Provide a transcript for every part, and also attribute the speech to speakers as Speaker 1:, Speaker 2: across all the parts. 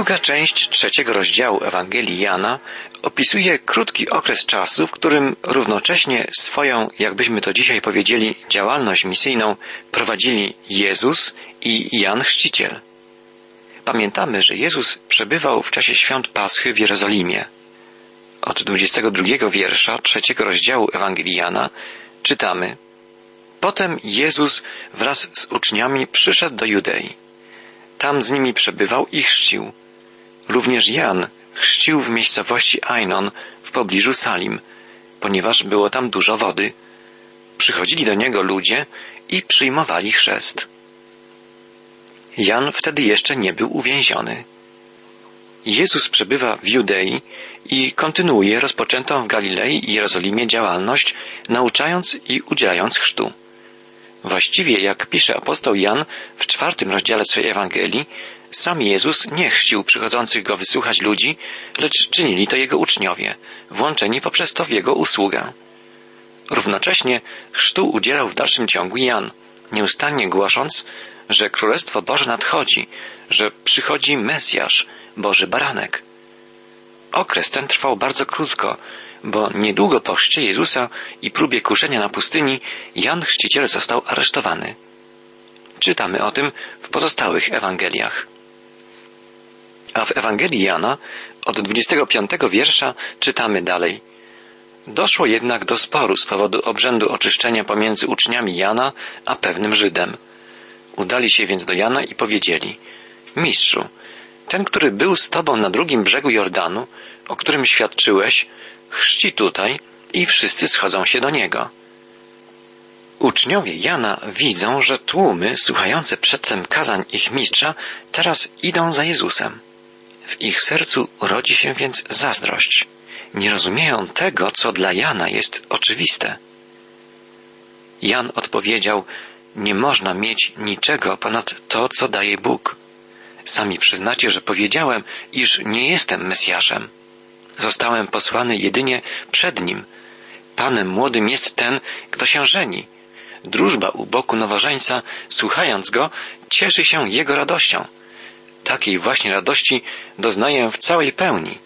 Speaker 1: Druga część trzeciego rozdziału Ewangelii Jana opisuje krótki okres czasu, w którym równocześnie swoją, jakbyśmy to dzisiaj powiedzieli, działalność misyjną prowadzili Jezus i Jan Chrzciciel. Pamiętamy, że Jezus przebywał w czasie świąt Paschy w Jerozolimie. Od 22 wiersza trzeciego rozdziału Ewangelii Jana czytamy Potem Jezus wraz z uczniami przyszedł do Judei. Tam z nimi przebywał i chrzcił. Również Jan chrzcił w miejscowości Ainon w pobliżu Salim, ponieważ było tam dużo wody. Przychodzili do niego ludzie i przyjmowali chrzest. Jan wtedy jeszcze nie był uwięziony. Jezus przebywa w Judei i kontynuuje rozpoczętą w Galilei i Jerozolimie działalność, nauczając i udzielając chrztu. Właściwie, jak pisze apostoł Jan w czwartym rozdziale swojej Ewangelii, sam Jezus nie chrzcił przychodzących go wysłuchać ludzi, lecz czynili to jego uczniowie, włączeni poprzez to w jego usługę. Równocześnie chrztu udzielał w dalszym ciągu Jan, nieustannie głosząc, że Królestwo Boże nadchodzi, że przychodzi Mesjasz, Boży Baranek. Okres ten trwał bardzo krótko, bo niedługo po chrzcie Jezusa i próbie kuszenia na pustyni Jan Chrzciciel został aresztowany. Czytamy o tym w pozostałych Ewangeliach. A w Ewangelii Jana od 25 wiersza czytamy dalej. Doszło jednak do sporu z powodu obrzędu oczyszczenia pomiędzy uczniami Jana a pewnym Żydem. Udali się więc do Jana i powiedzieli: Mistrzu, ten, który był z tobą na drugim brzegu Jordanu, o którym świadczyłeś, chrzci tutaj i wszyscy schodzą się do niego. Uczniowie Jana widzą, że tłumy słuchające przedtem kazań ich mistrza teraz idą za Jezusem. W ich sercu rodzi się więc zazdrość. Nie rozumieją tego, co dla Jana jest oczywiste. Jan odpowiedział, nie można mieć niczego ponad to, co daje Bóg. Sami przyznacie, że powiedziałem, iż nie jestem Mesjaszem. Zostałem posłany jedynie przed nim. Panem młodym jest ten, kto się żeni. Drużba u boku nowożeńca, słuchając go, cieszy się jego radością. Takiej właśnie radości doznaję w całej pełni.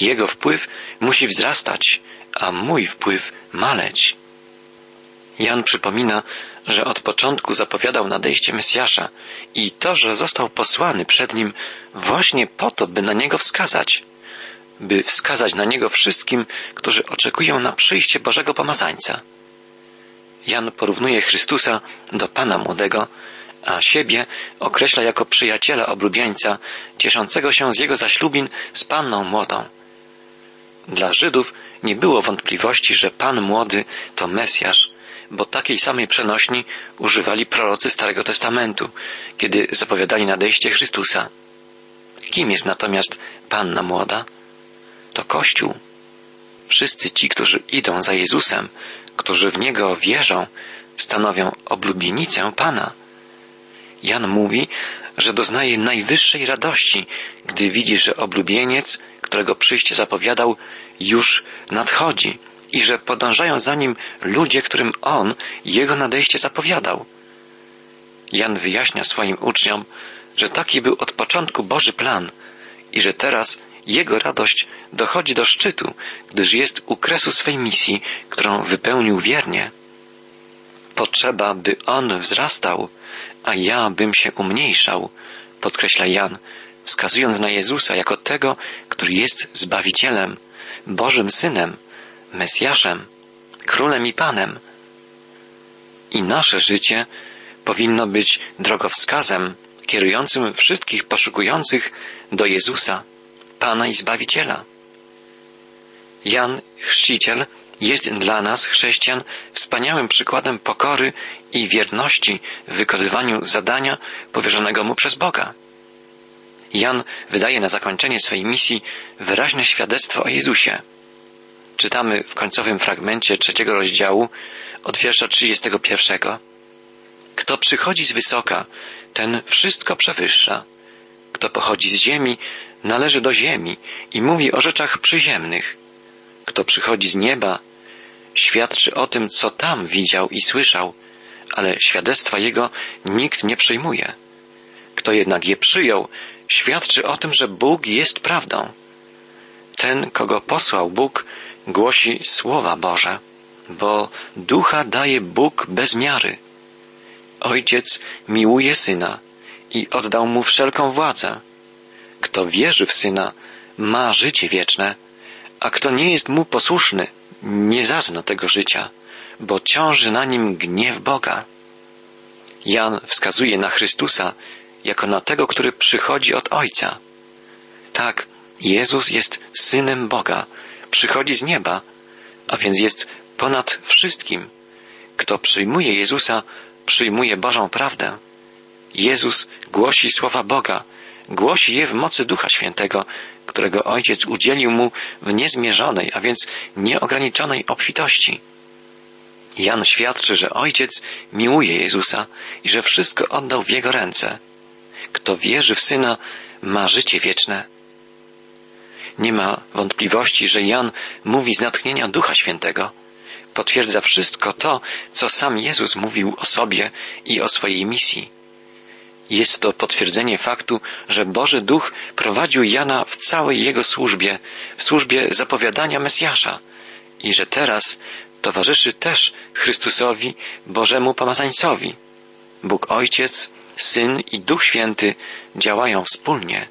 Speaker 1: Jego wpływ musi wzrastać, a mój wpływ maleć. Jan przypomina, że od początku zapowiadał nadejście Mesjasza i to, że został posłany przed nim właśnie po to, by na niego wskazać, by wskazać na niego wszystkim, którzy oczekują na przyjście Bożego Pomazańca. Jan porównuje Chrystusa do Pana Młodego, a siebie określa jako przyjaciela oblubieńca, cieszącego się z jego zaślubin z Panną Młodą. Dla Żydów nie było wątpliwości, że Pan Młody to Mesjasz, bo takiej samej przenośni używali prorocy Starego Testamentu, kiedy zapowiadali nadejście Chrystusa. Kim jest natomiast Panna Młoda? To Kościół. Wszyscy ci, którzy idą za Jezusem, którzy w Niego wierzą, stanowią oblubienicę Pana. Jan mówi, że doznaje najwyższej radości, gdy widzi, że oblubieniec, którego przyjście zapowiadał, już nadchodzi i że podążają za nim ludzie, którym on jego nadejście zapowiadał. Jan wyjaśnia swoim uczniom, że taki był od początku Boży plan i że teraz jego radość dochodzi do szczytu, gdyż jest u kresu swej misji, którą wypełnił wiernie. Potrzeba, by on wzrastał, a ja bym się umniejszał, podkreśla Jan, wskazując na Jezusa jako tego, który jest Zbawicielem, Bożym Synem, Mesjaszem, Królem i Panem. I nasze życie powinno być drogowskazem kierującym wszystkich poszukujących do Jezusa, Pana i Zbawiciela. Jan Chrzciciel jest dla nas, chrześcijan, wspaniałym przykładem pokory i wierności w wykonywaniu zadania powierzonego mu przez Boga. Jan wydaje na zakończenie swej misji wyraźne świadectwo o Jezusie. Czytamy w końcowym fragmencie trzeciego rozdziału od wiersza 31. Kto przychodzi z wysoka, ten wszystko przewyższa. Kto pochodzi z ziemi, należy do ziemi i mówi o rzeczach przyziemnych. Kto przychodzi z nieba, świadczy o tym, co tam widział i słyszał, ale świadectwa jego nikt nie przyjmuje. Kto jednak je przyjął, świadczy o tym, że Bóg jest prawdą. Ten, kogo posłał Bóg, głosi słowa Boże, bo ducha daje Bóg bez miary. Ojciec miłuje syna i oddał mu wszelką władzę. Kto wierzy w syna, ma życie wieczne, a kto nie jest mu posłuszny, nie zazna tego życia, bo ciąży na nim gniew Boga. Jan wskazuje na Chrystusa jako na tego, który przychodzi od Ojca. Tak, Jezus jest synem Boga, przychodzi z nieba, a więc jest ponad wszystkim. Kto przyjmuje Jezusa, przyjmuje Bożą prawdę. Jezus głosi słowa Boga, głosi je w mocy Ducha Świętego, którego Ojciec udzielił mu w niezmierzonej, a więc nieograniczonej obfitości. Jan świadczy, że Ojciec miłuje Jezusa i że wszystko oddał w Jego ręce. Kto wierzy w Syna, ma życie wieczne. Nie ma wątpliwości, że Jan mówi z natchnienia Ducha Świętego. Potwierdza wszystko to, co sam Jezus mówił o sobie i o swojej misji. Jest to potwierdzenie faktu, że Boży Duch prowadził Jana w całej jego służbie, w służbie zapowiadania Mesjasza i że teraz towarzyszy też Chrystusowi, Bożemu Pomazańcowi. Bóg Ojciec, Syn i Duch Święty działają wspólnie.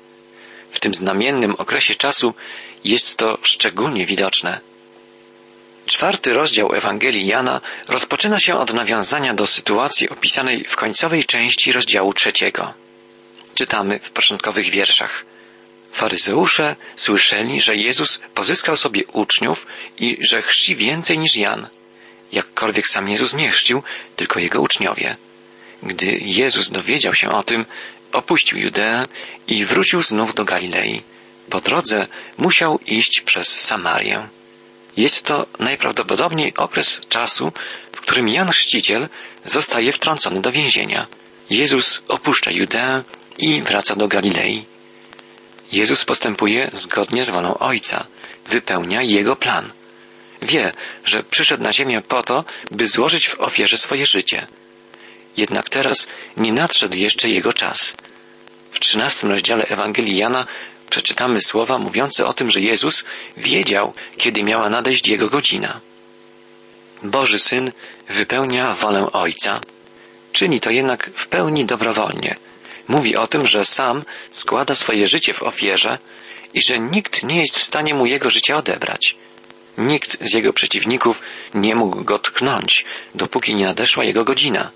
Speaker 1: W tym znamiennym okresie czasu jest to szczególnie widoczne. Czwarty rozdział Ewangelii Jana rozpoczyna się od nawiązania do sytuacji opisanej w końcowej części rozdziału trzeciego. Czytamy w początkowych wierszach. Faryzeusze słyszeli, że Jezus pozyskał sobie uczniów i że chrzci więcej niż Jan. Jakkolwiek sam Jezus nie chrzcił, tylko jego uczniowie. Gdy Jezus dowiedział się o tym, opuścił Judeę i wrócił znów do Galilei. Po drodze musiał iść przez Samarię. Jest to najprawdopodobniej okres czasu, w którym Jan Chrzciciel zostaje wtrącony do więzienia. Jezus opuszcza Judeę i wraca do Galilei. Jezus postępuje zgodnie z wolą Ojca, wypełnia Jego plan. Wie, że przyszedł na ziemię po to, by złożyć w ofierze swoje życie. Jednak teraz nie nadszedł jeszcze Jego czas. W trzynastym rozdziale Ewangelii Jana przeczytamy słowa mówiące o tym, że Jezus wiedział, kiedy miała nadejść Jego godzina. Boży Syn wypełnia wolę Ojca. Czyni to jednak w pełni dobrowolnie. Mówi o tym, że sam składa swoje życie w ofierze i że nikt nie jest w stanie mu jego życia odebrać. Nikt z jego przeciwników nie mógł go tknąć, dopóki nie nadeszła jego godzina.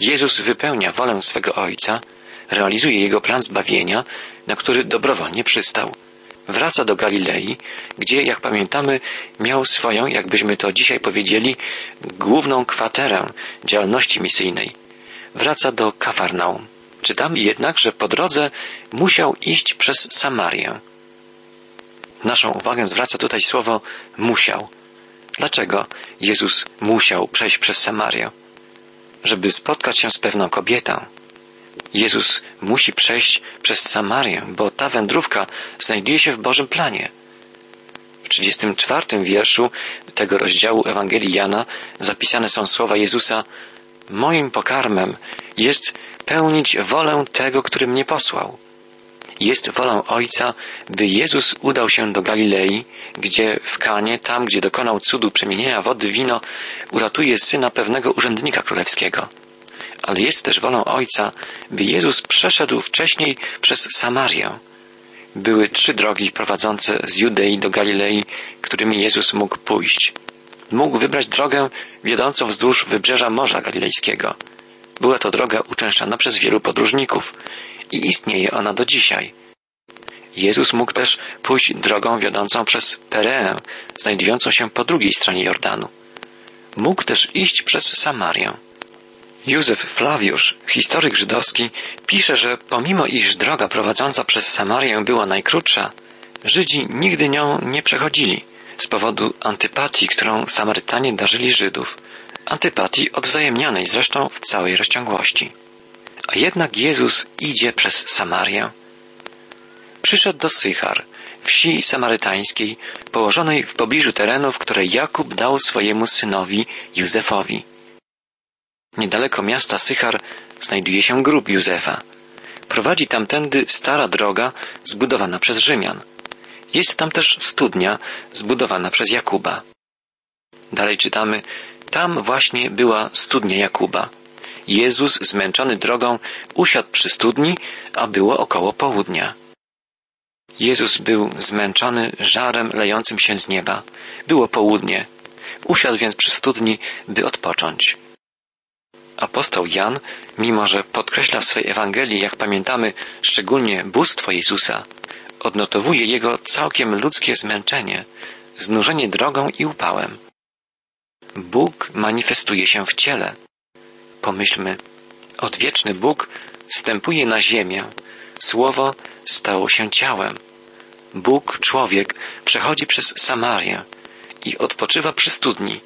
Speaker 1: Jezus wypełnia wolę swego Ojca realizuje jego plan zbawienia, na który dobrowolnie przystał. Wraca do Galilei, gdzie, jak pamiętamy, miał swoją, jakbyśmy to dzisiaj powiedzieli, główną kwaterę działalności misyjnej. Wraca do Kafarnaum. Czytamy jednak, że po drodze musiał iść przez Samarię. Naszą uwagę zwraca tutaj słowo musiał. Dlaczego Jezus musiał przejść przez Samarię? Żeby spotkać się z pewną kobietą, Jezus musi przejść przez Samarię, bo ta wędrówka znajduje się w Bożym planie. W 34 wierszu tego rozdziału Ewangelii Jana zapisane są słowa Jezusa Moim pokarmem jest pełnić wolę tego, który mnie posłał. Jest wolą Ojca, by Jezus udał się do Galilei, gdzie w Kanie, tam gdzie dokonał cudu przemienienia wody w wino, uratuje syna pewnego urzędnika królewskiego ale jest też wolą Ojca, by Jezus przeszedł wcześniej przez Samarię. Były trzy drogi prowadzące z Judei do Galilei, którymi Jezus mógł pójść. Mógł wybrać drogę wiodącą wzdłuż wybrzeża Morza Galilejskiego. Była to droga uczęszczana przez wielu podróżników i istnieje ona do dzisiaj. Jezus mógł też pójść drogą wiodącą przez Pereę, znajdującą się po drugiej stronie Jordanu. Mógł też iść przez Samarię. Józef Flawiusz, historyk żydowski, pisze, że pomimo iż droga prowadząca przez Samarię była najkrótsza, Żydzi nigdy nią nie przechodzili z powodu antypatii, którą Samarytanie darzyli Żydów, antypatii odwzajemnianej zresztą w całej rozciągłości. A jednak Jezus idzie przez Samarię. Przyszedł do Sychar, wsi samarytańskiej, położonej w pobliżu terenów, które Jakub dał swojemu synowi Józefowi. Niedaleko miasta Sychar znajduje się grób Józefa. Prowadzi tamtędy stara droga zbudowana przez Rzymian. Jest tam też studnia zbudowana przez Jakuba. Dalej czytamy, tam właśnie była studnia Jakuba. Jezus, zmęczony drogą, usiadł przy studni, a było około południa. Jezus był zmęczony żarem lejącym się z nieba. Było południe. Usiadł więc przy studni, by odpocząć. Apostoł Jan, mimo że podkreśla w swej Ewangelii, jak pamiętamy, szczególnie bóstwo Jezusa, odnotowuje jego całkiem ludzkie zmęczenie, znużenie drogą i upałem. Bóg manifestuje się w ciele. Pomyślmy, odwieczny Bóg wstępuje na ziemię, Słowo stało się ciałem. Bóg, człowiek, przechodzi przez Samarię i odpoczywa przy studni,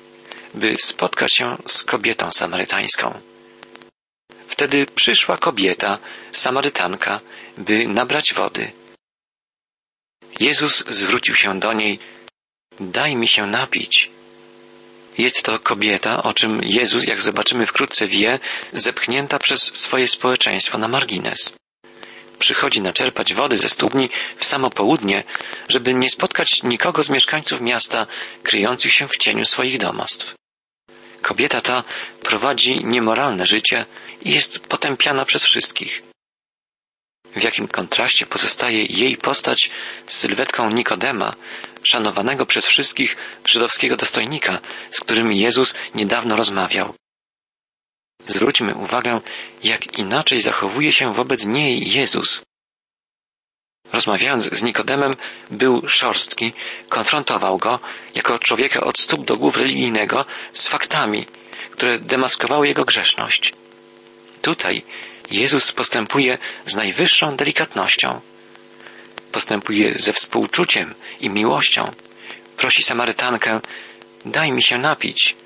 Speaker 1: by spotkać się z kobietą samarytańską. Wtedy przyszła kobieta, Samarytanka, by nabrać wody. Jezus zwrócił się do niej, daj mi się napić. Jest to kobieta, o czym Jezus, jak zobaczymy wkrótce, wie, zepchnięta przez swoje społeczeństwo na margines. Przychodzi naczerpać wody ze studni w samo południe, żeby nie spotkać nikogo z mieszkańców miasta kryjących się w cieniu swoich domostw. Kobieta ta prowadzi niemoralne życie i jest potępiana przez wszystkich. W jakim kontraście pozostaje jej postać z sylwetką Nikodema, szanowanego przez wszystkich żydowskiego dostojnika, z którym Jezus niedawno rozmawiał. Zwróćmy uwagę, jak inaczej zachowuje się wobec niej Jezus. Rozmawiając z Nikodemem, był szorstki, konfrontował go jako człowieka od stóp do głów religijnego z faktami, które demaskowały jego grzeszność. Tutaj Jezus postępuje z najwyższą delikatnością. Postępuje ze współczuciem i miłością. Prosi Samarytankę, daj mi się napić.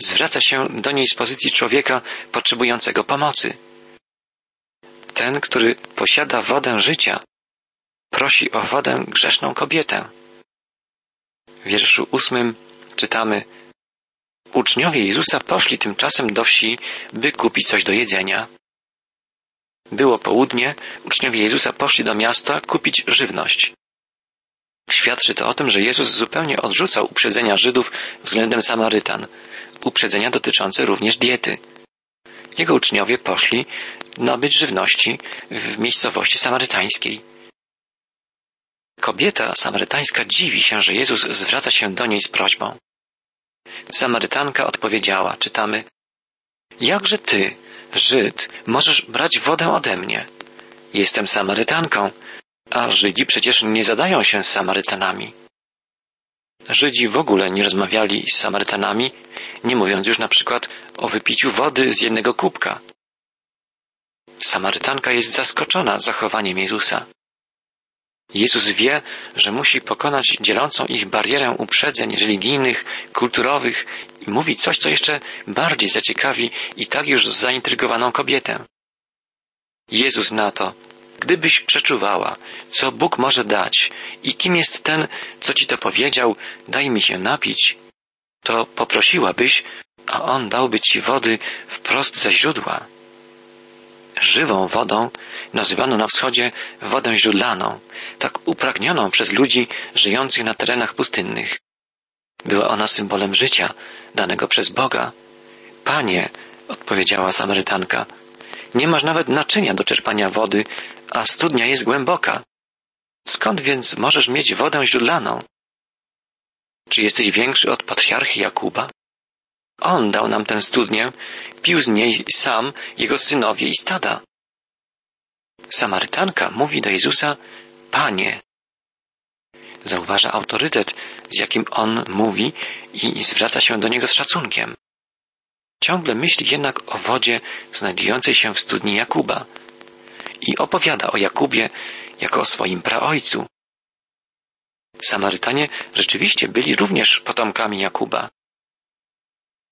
Speaker 1: Zwraca się do niej z pozycji człowieka potrzebującego pomocy. Ten, który posiada wodę życia, prosi o wodę grzeszną kobietę. W wierszu ósmym czytamy Uczniowie Jezusa poszli tymczasem do wsi, by kupić coś do jedzenia. Było południe, uczniowie Jezusa poszli do miasta kupić żywność. Świadczy to o tym, że Jezus zupełnie odrzucał uprzedzenia Żydów względem Samarytan, uprzedzenia dotyczące również diety. Jego uczniowie poszli nabyć żywności w miejscowości samarytańskiej. Kobieta samarytańska dziwi się, że Jezus zwraca się do niej z prośbą. Samarytanka odpowiedziała, czytamy, Jakże ty, Żyd, możesz brać wodę ode mnie? Jestem Samarytanką, a Żydzi przecież nie zadają się z Samarytanami. Żydzi w ogóle nie rozmawiali z Samarytanami, nie mówiąc już na przykład o wypiciu wody z jednego kubka. Samarytanka jest zaskoczona zachowaniem Jezusa. Jezus wie, że musi pokonać dzielącą ich barierę uprzedzeń religijnych, kulturowych i mówi coś, co jeszcze bardziej zaciekawi i tak już zaintrygowaną kobietę. Jezus na to, gdybyś przeczuwała, co Bóg może dać i kim jest ten, co ci to powiedział, daj mi się napić, to poprosiłabyś, a on dałby ci wody wprost ze źródła. Żywą wodą nazywano na wschodzie wodę źródlaną, tak upragnioną przez ludzi żyjących na terenach pustynnych. Była ona symbolem życia, danego przez Boga. Panie, odpowiedziała Samarytanka, nie masz nawet naczynia do czerpania wody, a studnia jest głęboka. Skąd więc możesz mieć wodę źródlaną? Czy jesteś większy od patriarchy Jakuba? On dał nam tę studnię, pił z niej sam, jego synowie i stada. Samarytanka mówi do Jezusa, Panie. Zauważa autorytet, z jakim on mówi i zwraca się do niego z szacunkiem. Ciągle myśli jednak o wodzie znajdującej się w studni Jakuba i opowiada o Jakubie jako o swoim praojcu. Samarytanie rzeczywiście byli również potomkami Jakuba.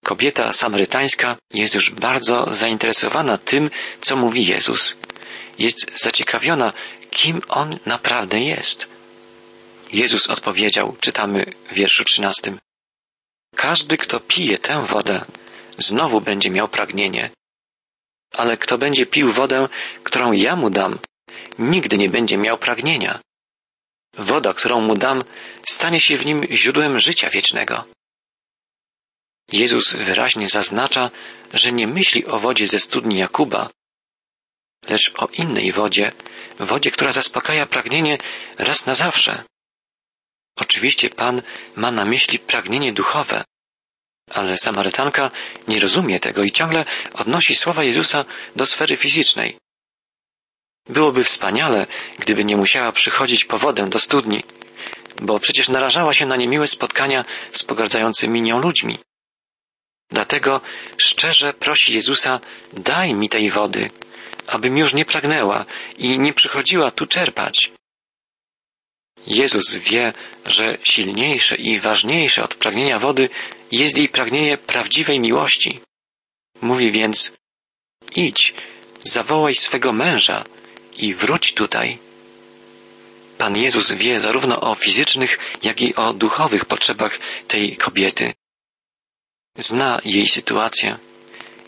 Speaker 1: Kobieta samarytańska jest już bardzo zainteresowana tym, co mówi Jezus. Jest zaciekawiona, kim On naprawdę jest. Jezus odpowiedział, czytamy w wierszu trzynastym. Każdy, kto pije tę wodę, znowu będzie miał pragnienie. ale kto będzie pił wodę, którą ja mu dam, nigdy nie będzie miał pragnienia. Woda, którą mu dam, stanie się w nim źródłem życia wiecznego. Jezus wyraźnie zaznacza, że nie myśli o wodzie ze studni Jakuba, lecz o innej wodzie, wodzie, która zaspokaja pragnienie raz na zawsze. Oczywiście Pan ma na myśli pragnienie duchowe, ale Samarytanka nie rozumie tego i ciągle odnosi słowa Jezusa do sfery fizycznej. Byłoby wspaniale, gdyby nie musiała przychodzić po wodę do studni, bo przecież narażała się na niemiłe spotkania z pogardzającymi nią ludźmi. Dlatego szczerze prosi Jezusa, daj mi tej wody, abym już nie pragnęła i nie przychodziła tu czerpać. Jezus wie, że silniejsze i ważniejsze od pragnienia wody jest jej pragnienie prawdziwej miłości. Mówi więc, idź, zawołaj swego męża i wróć tutaj. Pan Jezus wie zarówno o fizycznych, jak i o duchowych potrzebach tej kobiety. Zna jej sytuację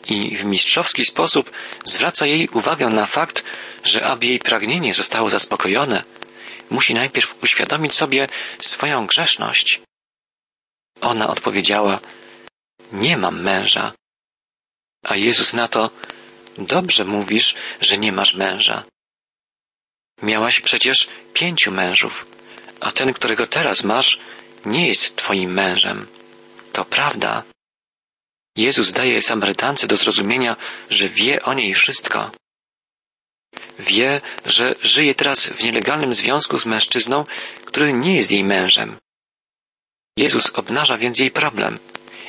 Speaker 1: i w mistrzowski sposób zwraca jej uwagę na fakt, że aby jej pragnienie zostało zaspokojone, musi najpierw uświadomić sobie swoją grzeszność. Ona odpowiedziała, nie mam męża. A Jezus na to, dobrze mówisz, że nie masz męża. Miałaś przecież pięciu mężów, a ten, którego teraz masz, nie jest twoim mężem. To prawda. Jezus daje Samarytance do zrozumienia, że wie o niej wszystko. Wie, że żyje teraz w nielegalnym związku z mężczyzną, który nie jest jej mężem. Jezus obnaża więc jej problem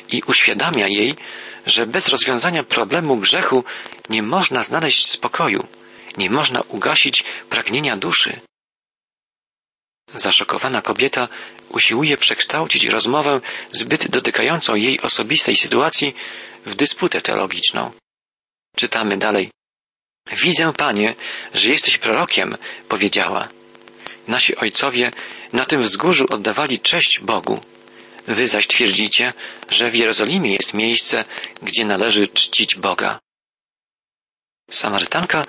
Speaker 1: i uświadamia jej, że bez rozwiązania problemu grzechu nie można znaleźć spokoju, nie można ugasić pragnienia duszy. Zaszokowana kobieta usiłuje przekształcić rozmowę zbyt dotykającą jej osobistej sytuacji w dysputę teologiczną. Czytamy dalej. Widzę, panie, że jesteś prorokiem, powiedziała. Nasi ojcowie na tym wzgórzu oddawali cześć Bogu. Wy zaś twierdzicie, że w Jerozolimie jest miejsce, gdzie należy czcić Boga. Samarytanka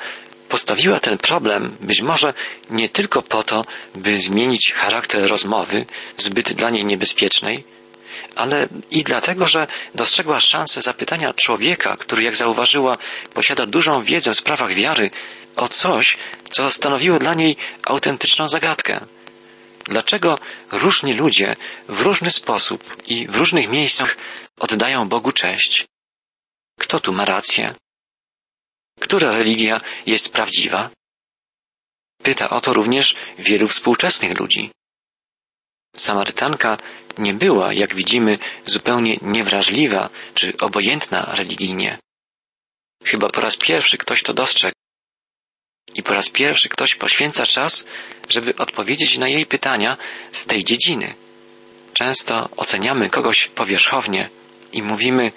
Speaker 1: postawiła ten problem być może nie tylko po to, by zmienić charakter rozmowy, zbyt dla niej niebezpiecznej, ale i dlatego, że dostrzegła szansę zapytania człowieka, który, jak zauważyła, posiada dużą wiedzę w sprawach wiary, o coś, co stanowiło dla niej autentyczną zagadkę. Dlaczego różni ludzie w różny sposób i w różnych miejscach oddają Bogu cześć? Kto tu ma rację? Która religia jest prawdziwa? Pyta o to również wielu współczesnych ludzi. Samarytanka nie była, jak widzimy, zupełnie niewrażliwa czy obojętna religijnie. Chyba po raz pierwszy ktoś to dostrzegł. I po raz pierwszy ktoś poświęca czas, żeby odpowiedzieć na jej pytania z tej dziedziny. Często oceniamy kogoś powierzchownie i mówimy,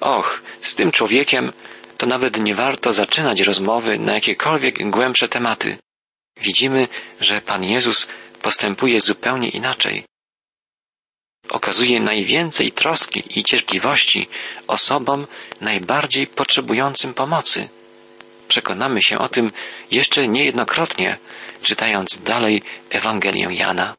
Speaker 1: och, z tym człowiekiem to nawet nie warto zaczynać rozmowy na jakiekolwiek głębsze tematy. Widzimy, że Pan Jezus postępuje zupełnie inaczej. Okazuje najwięcej troski i cierpliwości osobom najbardziej potrzebującym pomocy. Przekonamy się o tym jeszcze niejednokrotnie, czytając dalej Ewangelię Jana.